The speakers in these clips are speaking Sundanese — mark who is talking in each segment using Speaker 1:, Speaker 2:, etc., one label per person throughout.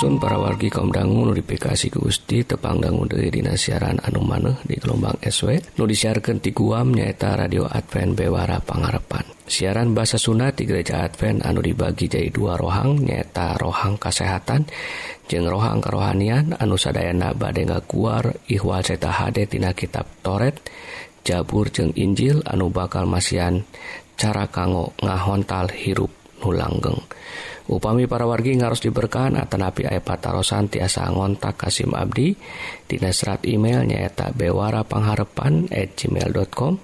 Speaker 1: Sun para wargi kaum dangu notifikasi ke Gusti tepangdangu dari dinasiaran anu maneh di gelombang SW nu disiarkan ti guam nyaeta radio Advent Bewara Pangarepan siaran bahasa Sunat di gereja Advent anu dibagi jadi dua rohang nyaeta rohang kesehatan jeng rohang kerohanian anu sadayana bade ngakuar ihwal seta HD tina kitab Toret Jabur jeng Injil anu bakal masian cara kanggo ngahontal hirup nulanggeng. upami para wargi harus diberkahan tenapi aya patarosan tiasa ngontak Kasim Abdi. Dinasrat emailnya eta bewara pengharepan at gmail.com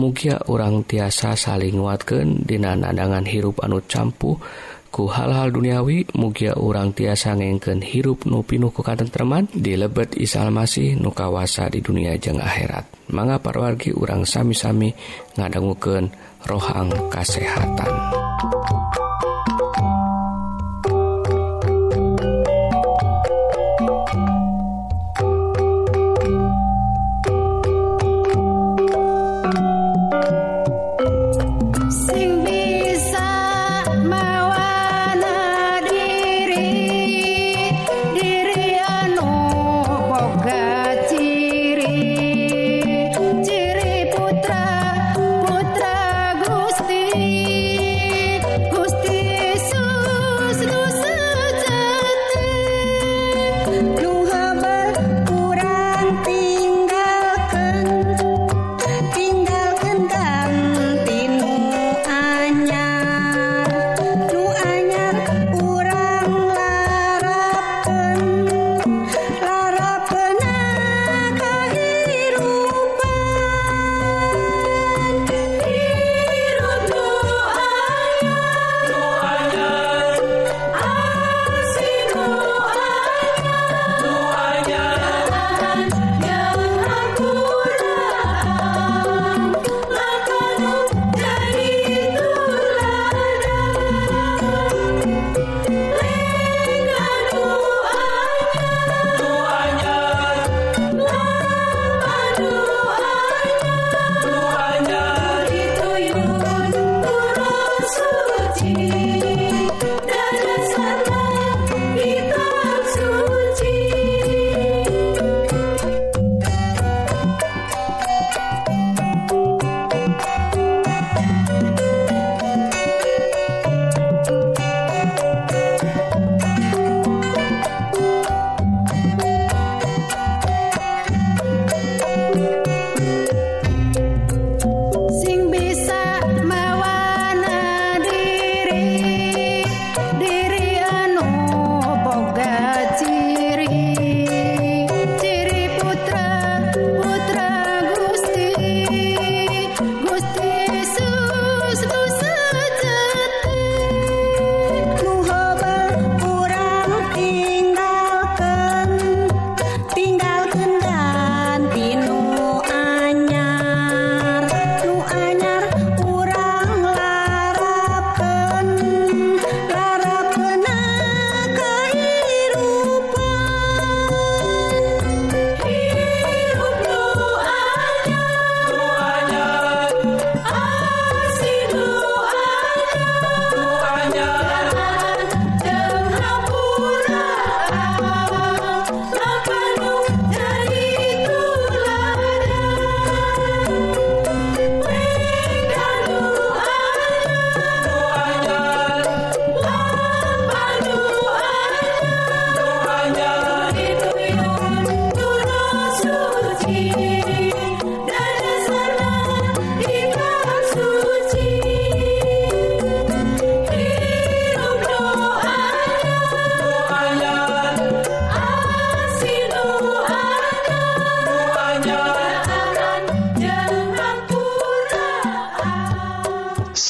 Speaker 1: mugia orang tiasa saling nguatkan dina nadangan hirup anu campuh ku hal-hal duniawi. Mugia orang tiasa ngengken hirup nu pinuh ku katentreman di lebet isal masih nu kawasa di dunia jeng akhirat. Mangga parwargi urang sami-sami ngadangukeun rohang kasehatan?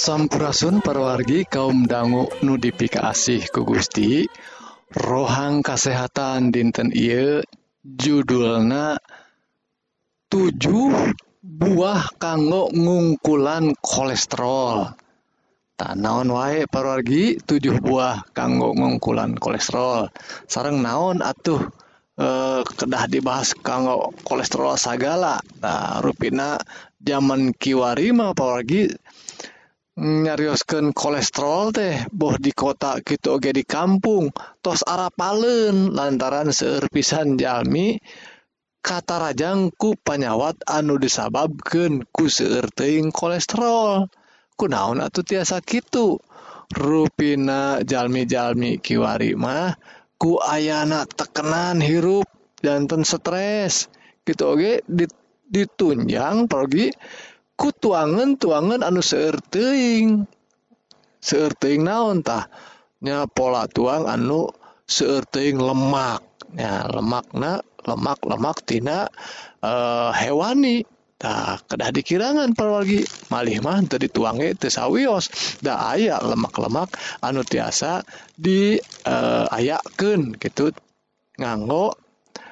Speaker 2: Sampurasun perwargi kaum dangu nudifikasih ku Gusti. Rohang kesehatan dinten ieu judulna tujuh buah kanggo ngungkulan kolesterol. Tak naon wae parwargi tujuh buah kanggo ngungkulan kolesterol. Sareng naon atuh eh, kedah dibahas kanggo kolesterol sagala. Nah rupina zaman Kiwarima apalagi mm, nyariuskan kolesterol teh boh di kota gitu oke di kampung tos arah palen lantaran seerpisan jalmi kata rajangku panyawat anu disababkan ku seerting kolesterol. Kunaon atau tiasa gitu rupina jalmi-jalmi kiwari mah ku ayana tekenan hirup jantan stres. Gitu oke? Dit, ditunjang pergi ku tuangan tuangan anu seueur teuing seueur teuing naon tah? Nya pola tuang anu seueur teuing lemak. Nya lemakna lemak lemak tina uh, hewani. tak kedah dikirangan perwargi malih mah teu tadi teu sawios. Da aya lemak-lemak anu tiasa di eh, uh, ayaken gitu nganggo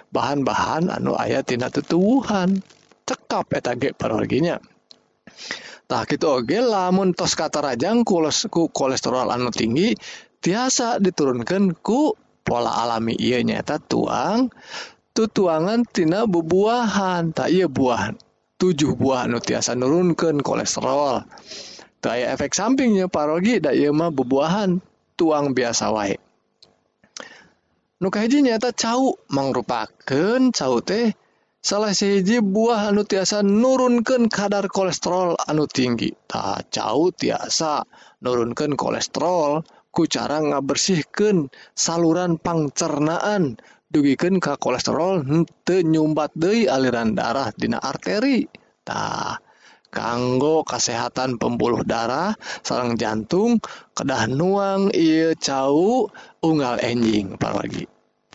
Speaker 2: bahan-bahan anu aya tina tetuhan cekap eta ge perwarginya tah kitu oge lamun tos kata rajang ku kolesterol anu tinggi tiasa diturunkan ku pola alami. Iya nyata tuang tutuangan tina bubuahan. Tak iya buahan. tujuh buah anu tiasa nurunkan kolesterol. Daya efek sampingnya parogi da ieu mah bubuahan tuang biasa wae. Nu hiji nyata cau mangrupakeun cau teh salah siji buah anu tiasa nurunkeun kadar kolesterol anu tinggi. Tah cau tiasa nurunkeun kolesterol ku cara ngabersihkeun saluran pangcernaan dugiken ka kolesterol te nyumbat Dei aliran darah Dina arteritah kanggo kesehatan pembuluh darah sarang jantung kedah nuang ia cau unggal enjing paragi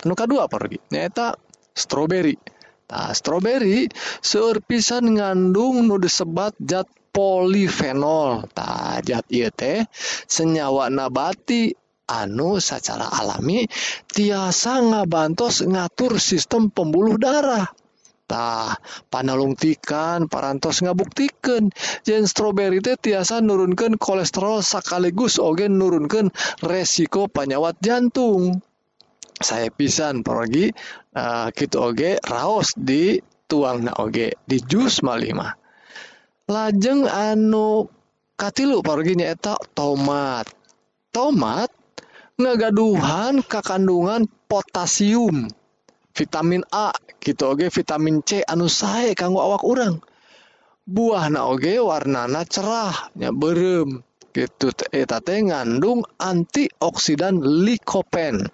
Speaker 2: nuka dua pergi nyata stroberi. Nah, stroberi seueur pisan ngandung nu disebat zat polifenol. Tah, zat ieu teh senyawa nabati anu secara alami tiasa ngabantos ngatur sistem pembuluh darah. Tah, panalungtikan parantos ngabuktikeun yen stroberi teh tiasa nurunkeun kolesterol sakaligus oge nurunkeun resiko penyawat jantung. saya pisan pergi uh, gitu oge raos di tuang na oge di jus malih mah lajeng anu katilu pergi nyaeta tomat tomat ngagaduhan kakandungan potasium. Vitamin A gitu oke? Okay. vitamin C anu sae kanggo awak urang. Buah na oge warnana cerahnya berem gitu. Eta teh ngandung antioksidan likopen.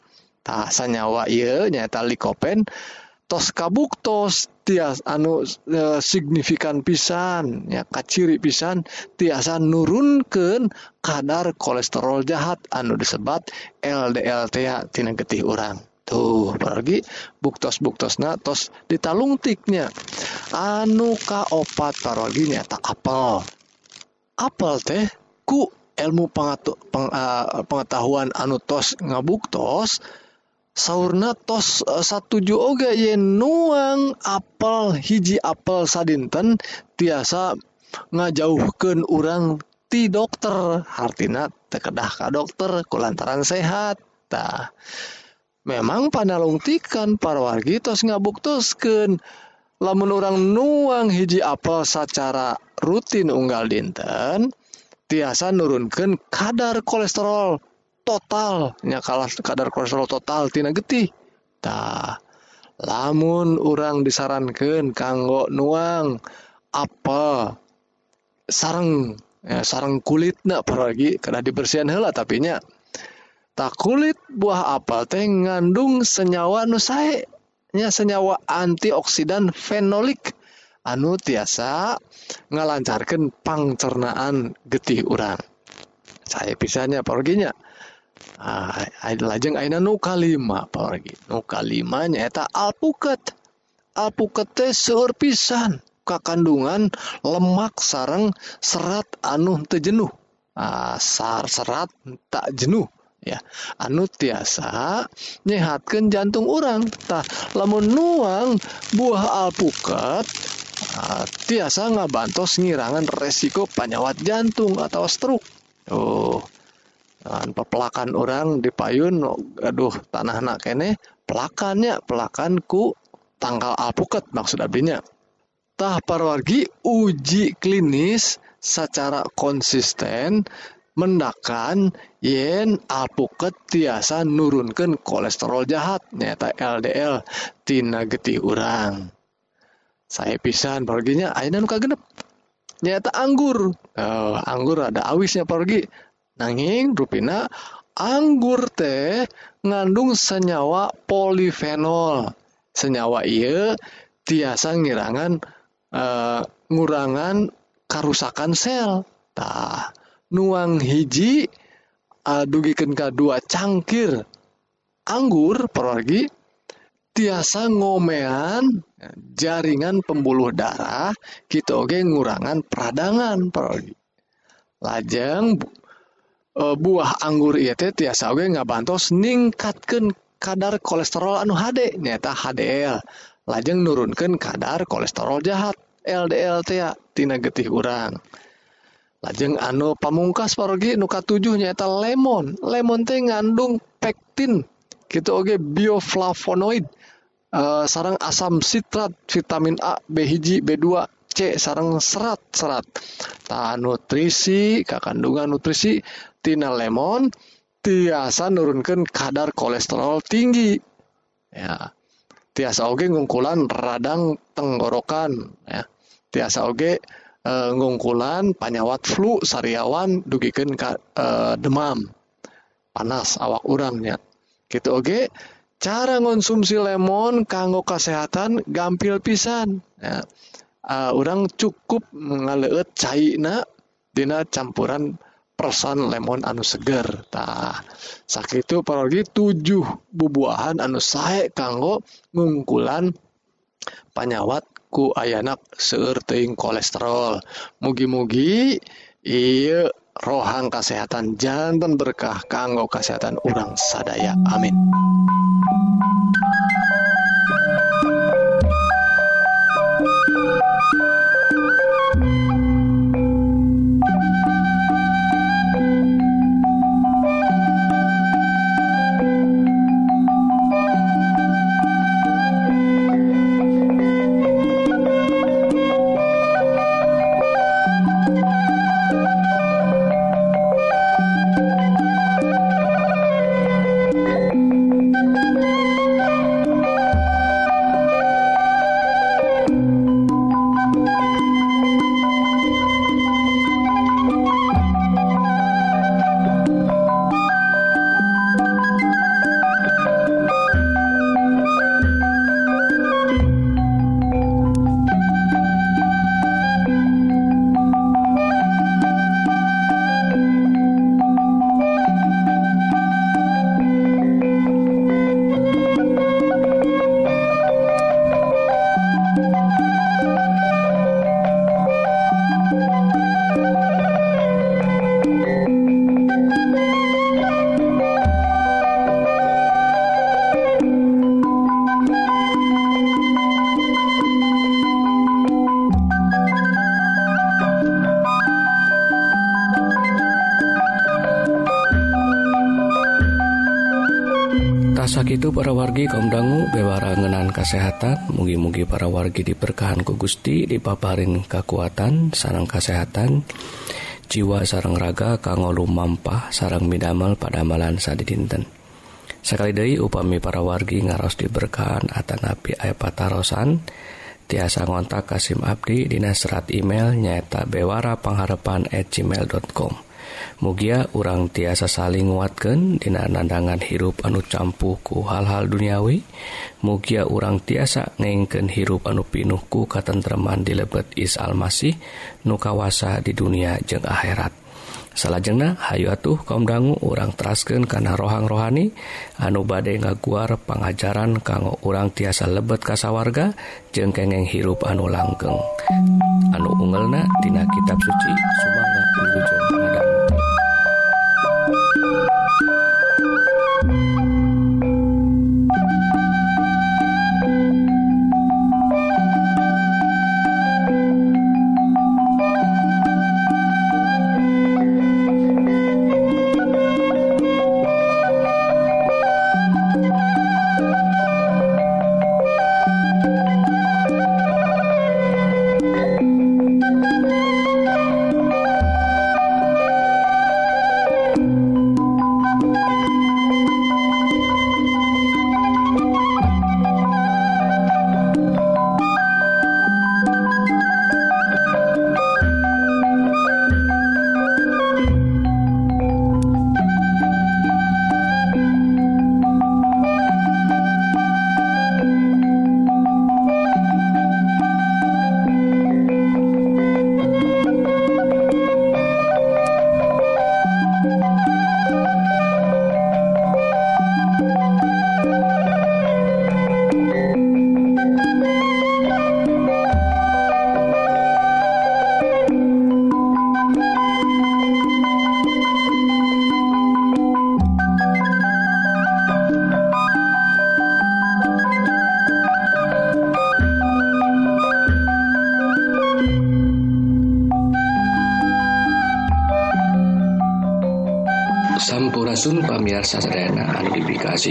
Speaker 2: Tah sanyawa ieu nyaeta likopen. Tos kabuktos tias anu e, signifikan pisan ya kaciri pisan tiasa nurunkeun kadar kolesterol jahat anu disebat LDL teh tina getih urang. Tuh pergi buktos buktosna tos ditalungtiknya anu kaopat parogi nyaeta apel. Apel teh ku ilmu pengatu, peng, uh, pengetahuan anu tos ngabuktos sahurna tos eh, satuju oge ye nuang apel hiji apel sadinten tiasa ngajauhkan orang ti dokter. Hartina tekedah ka dokter kulantaran sehat. Tah memang panalungtikan parwargi tos ngabuktuskeun lamun orang nuang hiji apel secara rutin unggal dinten tiasa nurunkan kadar kolesterol. Total. Nya kalah kadar kolesterol total tina getih. Tah lamun orang disarankeun kanggo nuang apa sarang ya, sarang kulitna pergi kada dibersihan heula tapi nya. Tak kulit buah apel teh ngandung senyawa nu sae nya senyawa antioksidan fenolik. Anu tiasa ngalancarkeun pangcernaan getih urang. Saya pisahnya perginya Ah, lajeng aina nu kalima nu kalimanya eta alpukat. Alpukete seur pisan. Ka kandungan lemak sarang serat anu tejenuh ah, sar serat tak jenuh ya. Anu tiasa nyehatkan jantung orangtah lamun nuang buah alpukat ah, tiasa ngabantos ngirangan resiko penyawat jantung atau stroke. Oh Dan pepelakan orang di payun aduh tanah nak kene pelakannya pelakan ku tanggal alpukat maksud abinya tah parwargi uji klinis secara konsisten mendakan yen alpukat tiasa nurunkan kolesterol jahat nyata LDL tina getih urang. Saya pisan perginya ayeuna nu kagenep? Nyata anggur. Eh, anggur ada awisnya pergi nanging rupina anggur teh ngandung senyawa polifenol. Senyawa iya tiasa ngirangan eh, ngurangan karusakan sel. Tah nuang hiji dugikeun ka dua cangkir. Anggur pergi tiasa ngomean jaringan pembuluh darah kita oge ngurangan peradangan pergi lajeng e, buah anggur itu tiasa oge ngabantos ningkatkan kadar kolesterol anu HD nyata HDL lajeng nurunkan kadar kolesterol jahat LDL tea tina getih urang. Lajeng anu pamungkas parogi nuka tujuh nyata lemon. Lemon teh ngandung pektin gitu oge bioflavonoid. Eh, e, sarang asam sitrat vitamin A B hiji B2 C sarang serat serat. Tah nutrisi kandungan nutrisi tina lemon tiasa nurunkan kadar kolesterol tinggi. Ya. Tiasa oge ngungkulan radang tenggorokan ya. Tiasa oge eh, ngungkulan panyawat flu sariawan dugikeun ka eh, demam. Panas awak urangnya gitu oge cara konsumsi lemon kanggo kesehatan gampil pisan ya. uh, orang cukup ngaleut cairna dina campuran persan lemon anu seger. Tah sakit itu parogi tujuh bubuahan anu sae kanggo ngungkulan panyawat ku ayanak seueur teuing kolesterol. Mugi-mugi iya rohang kesehatan jantan berkah kanggo kesehatan orang sadaya. Amin.
Speaker 3: sakit para wargi kaumdanggu bewarangenan kesehatan mugi-mugi para wargi diberkahanku Gusti dipaparin kekuatan sarang kesehatan jiwa sarang raga kanggo mampah sarang midamel pada amalan sadi dinten sekali Dei upami para wargi ngaros diberkahan Atan Nabi Aypatarosan tiasa ngontak Kasim Abdi Dinas serat email nyaeta bewara pengharapan at gmail.com mugia urang tiasa saling nguatkan dina nandangan hirup anu campuhku hal-hal duniawi. Mugia urang tiasa ngengken hirup anu pinuhku katentreman di lebet is Almasih nu kawasa di dunia jeung akhirat. Salajengna Hayu atuh kaum dangu urang terasken karena rohang rohani. Anu bade ngaguar pengajaran kanggo urang tiasa lebet kasawarga jeng kengeng hirup anu langgeng. Anu ungelna tina kitab suci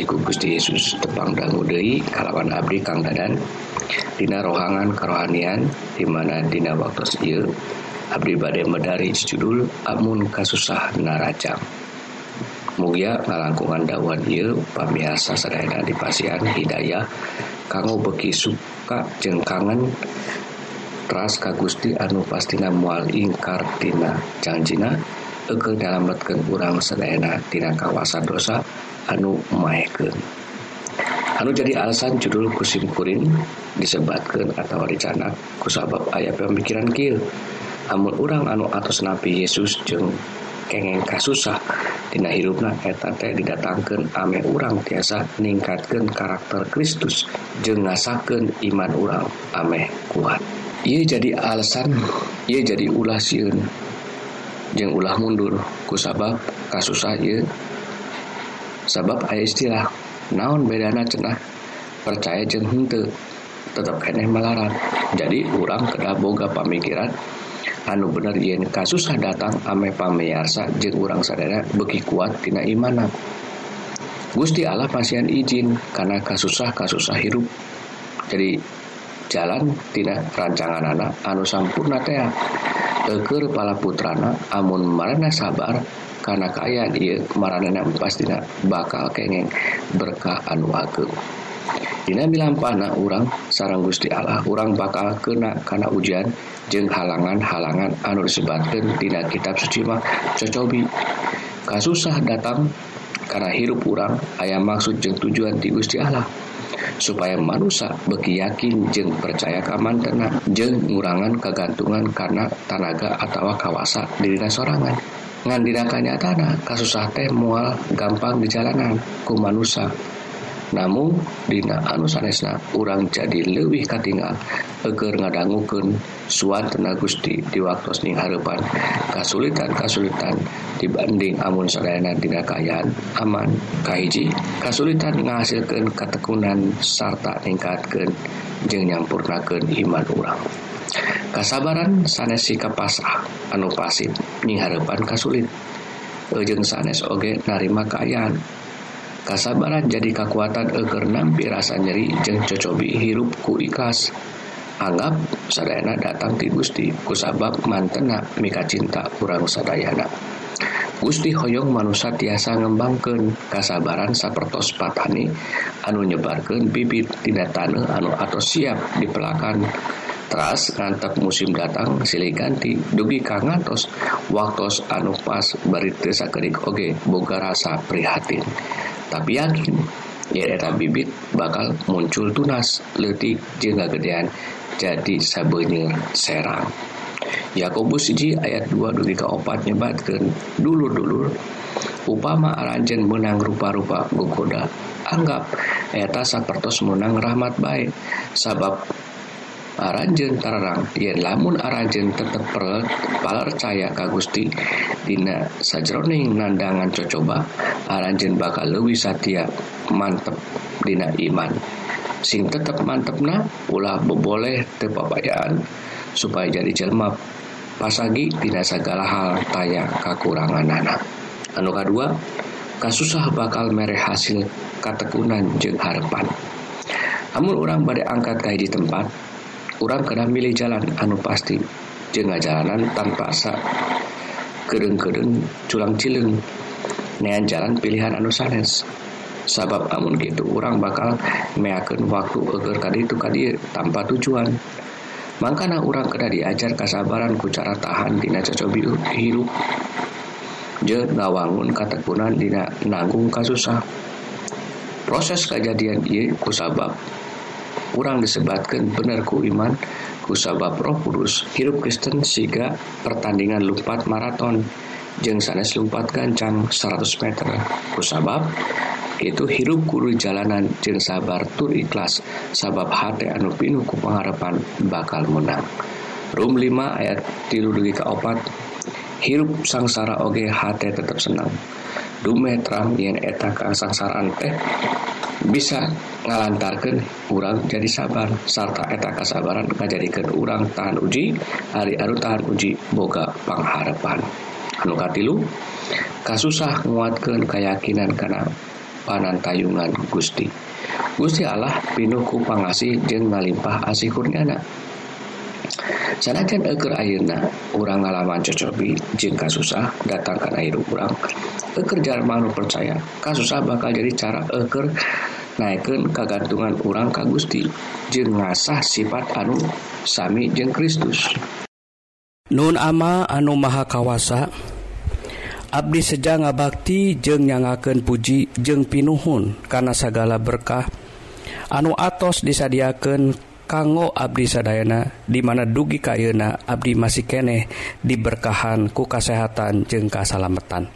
Speaker 3: ku Gusti Yesus tepang dangu Dehi kalawan Abdi Kang Dadan Dina rohangan kerohanian dimana Dina waktu ieu Abdi badai medari judul Amun kasusah narajang Mugia ngalangkungan dawan ieu pamiasa sadayana dipasihan hidayah kanggo beki suka jeung kangen teras ka Gusti anu pastina mual ingkar tina janjina engkau nyalametkan kurang sedayana tina kawasan dosa anu maeken anu jadi alasan judul kusimkurin disebatkan atau rencana kusabab aya pemikiran kil namun orang anu atas nabi Yesus jeng kengeng kasusah dina hirupna eta teh didatangkan ame orang tiasa ningkatkan karakter Kristus jeng ngasakeun iman orang ame kuat. Ia jadi alasan ia jadi ulah sieun. Jeung ulah mundur. Kusabab kasusah ieu sabab aya istilah. Naon bedana cenah? Percaya jeung henteu tetap keneh melarat jadi urang kedah boga pamikiran. Anu bener yen kasusah datang ame pameyarsa jeung urang sadaya beki kuat tina imana Gusti Allah pasian izin karena kasusah-kasusah hidup. Jadi jalan tina rancangan anak anu sampurna teh keker pala putrana amun marana sabar karena kaya dia kemaranana pastina bakal kengeng berkah anu ageng Dina milampana urang sarang Gusti Allah urang bakal kena karena hujan jeng halangan-halangan anu disebabkan tina kitab suci mah cocobi. Kasusah datang karena hirup urang ayam maksud jeng tujuan di Gusti Allah. supaya manusia beki yakin jeng percaya keaman tenang jeng ngurangan kegantungan karena tanaga atau kawasa dirina sorangan. Ngandina kanya tanah kasusah teh mual gampang di jalanan ku manusia. namun Dina anu sanesna urang jadi lewih katingal eger ngadangguken suantena Gusti di waktu ning harepan. Kasulitan-kasulitan dibanding amun serena Dina kayan aman. Kahiji kasulitan menghasilkan ketekunan sarta ningkatkan jeng nyampurnakan iman urang. Kasabaran sanes sikap pasah anu pasif ning harepan kasulit. Ujung sanes oge narima kayan kasabaran jadi kekuatan eger nampi rasa nyeri jeng cocobi hirup ku ikhlas. Anggap sadayana datang ti Gusti kusabab mantena mika cinta kurang sadayana. Gusti hoyong manusia tiasa ngembangkan kasabaran sapertos patani anu nyebarkan bibit tidak tanah anu atau siap dipelakan. Teras ngantep musim datang silih ganti dugi kangatos waktos anu pas bari teu sakedik oge boga rasa prihatin. Tapi yakin yen eta bibit bakal muncul tunas leutik jeung gagedean jadi sabeunyeur serang. Yakobus siji ayat 2 dugi ka opat nyebatkeun dulur-dulur upama aranjeun menang rupa-rupa gogoda anggap eta sapertos menang rahmat baik sabab Aranjen terang yen lamun Aranjen tetep percaya ka Gusti. Dina sajroning nandangan cocoba Aranjen bakal lebih Satya mantep Dina iman. Sing tetap mantepna ulah boleh tepapayaan supaya jadi jelma pasagi tidak segala hal taya kekurangan anak anu kedua kasusah bakal mere hasil katekunan jeng harapan namun orang pada angkat kayak di tempat kurang karena milih jalan. Anu pasti jengah jalanan tanpa asa. Kedeng-kedeng culang cileng nean jalan pilihan anu sanes. Sabab amun gitu orang bakal meaken waktu eger kali itu kali tanpa tujuan. Makana orang kena diajar kasabaran ku cara tahan dina cocobi hirup je ngawangun katekunan dina nanggung kasusah. Proses kejadian ieu kusabab kurang disebatkan benerku iman kusabab roh kudus. Hirup Kristen siga pertandingan lompat maraton. Jeng sanes lompat gancang 100 meter. Kusabab itu hirup kudu jalanan jeng sabar tur ikhlas. Sabab hati anu pinu ku pengharapan bakal menang. Rum 5 ayat tilu dugi ka opat. Hirup sangsara oge hati tetap senang. Dumetram yang eta kasangsaraan teh bisa ngalantarkan urang jadi sabar serta eta kasabaran ngajadikan urang tahan uji hari aru tahan uji boga pengharapan
Speaker 4: anu katilu kasusah nguatkan keyakinan karena panantayungan Gusti. Gusti Allah pinuh ku pangasih jeung ngalimpah asih kurniana sanajan eker airna orang ngalaman cocobi jeng kasusah datangkan air kurang eker Jerman percaya? Kasusah bakal jadi cara eker naikkan kagantungan orang ka Gusti. Jeung ngasah sifat anu sami jeng Kristus. Nun ama anu maha kawasa. Abdi seja ngabakti jeng nyangaken puji jeng pinuhun karena segala berkah. Anu atos disadiakan kanggo Abdi sadayana dimana dugi kayuna Abdi masih keneh diberkahan ku kasehatan jeung kasalametan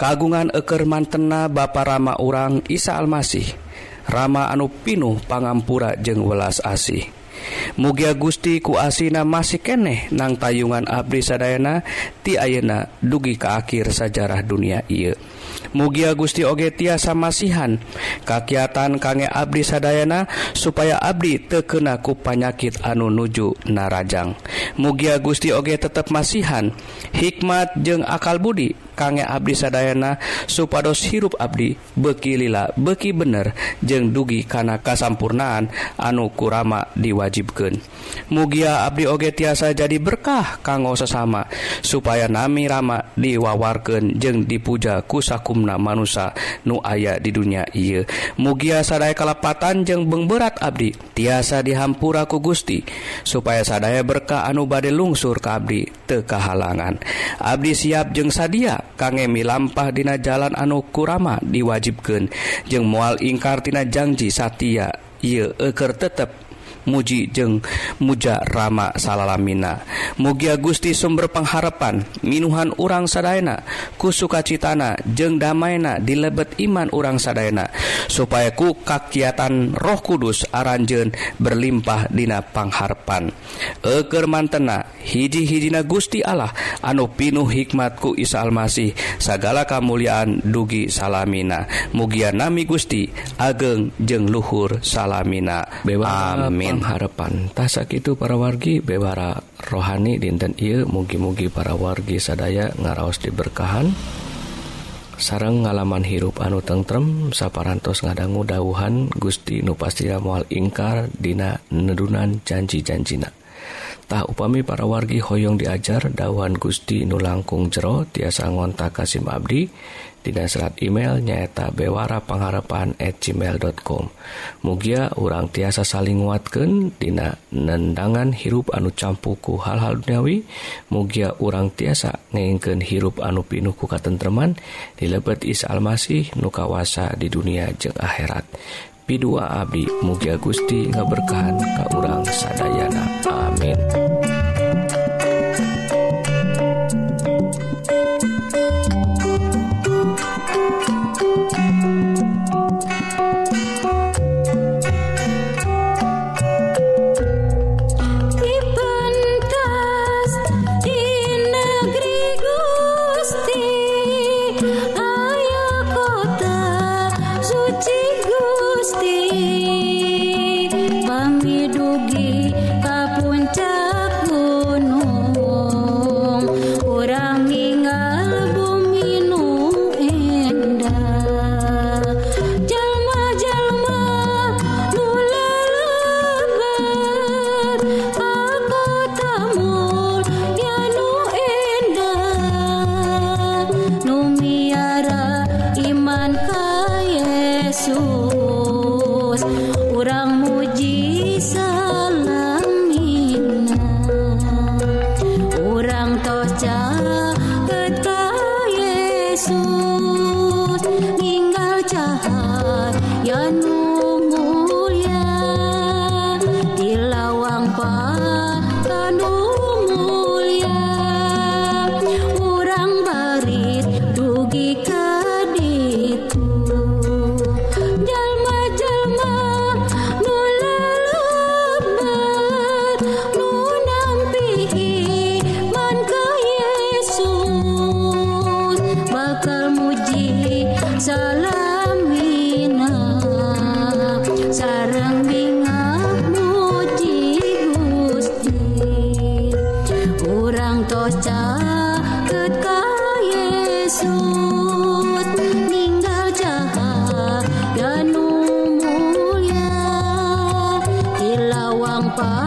Speaker 4: kagungan eker mantena ba Rama urang Isa Almasih Rama anu pinuh pangampura jeung welas asih. Mugia Gusti ku asina masih keneh nang tayungan Abdi sadayana ti ayeuna dugi ke akhir sajarah dunia Ieu. mugia Gusti Oge tiasa masihan. Kakiatan kangge Abdi Sadayana supaya Abdi tekenaku panyakit anu nuju narajang. Mugia Gusti Oge tetap masihan. Hikmat jeung akal Budi. kangge abdi sadayana supados hirup abdi beki lila beki bener jeung dugi kana kasampurnaan anu kurama diwajibkeun. Mugia abdi oge tiasa jadi berkah kanggo sesama supaya nami rama diwawarkeun jeung dipuja kusakumna manusia nu aya di dunia ieu. Mugia sadaya kalepatan jeung beng berat abdi tiasa dihampura ku Gusti supaya sadaya berkah anu bade lungsur ka abdi teka halangan abdi siap jeung sadia kangemi lampah dina jalan anu kurama diwajibkan jeung mual satia Satya eker tetap muji jeung muja Rama salalamina. Mugia Gusti sumber pengharapan minuhan urang Sadayana ku sukacitana jeung damaina di lebet iman urang Sadayana supaya ku kakiatan roh kudus aranjen berlimpah dina pangharpan eker mantena hiji-hijina Gusti Allah anu pinuh hikmatku Isa Almasih segala kemuliaan dugi salamina. Mugia nami Gusti ageng jeng luhur salamina.
Speaker 1: Bewa
Speaker 4: amin.
Speaker 1: pengharapan tasak itu para wargi bewara rohani dinten I mugi-mugi para wargi sadaya ngaraos diberkahan. Sarang ngalaman hirup anu tentrem saparantos ngadanggu dauhan Gusti nupastia mual ingkar dina nedunan janji-janjina. Tak upami para wargi hoyong diajar dauhan Gusti nu langkung jero tiasa ngontak Kasim Abdi Dina serat email nyaeta bewara pengharapan at gmail.com Mugia urang tiasa saling nguatkan Dina nendangan hirup anu campuku hal-hal duniawi. Mugia urang tiasa ngengken hirup anu pinuh ku katentreman. Dilebet is almasih nukawasa di dunia jeung akhirat. Pidua Abdi Mugia Gusti ngeberkahan ka urang sadayana. Amin.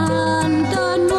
Speaker 5: Santo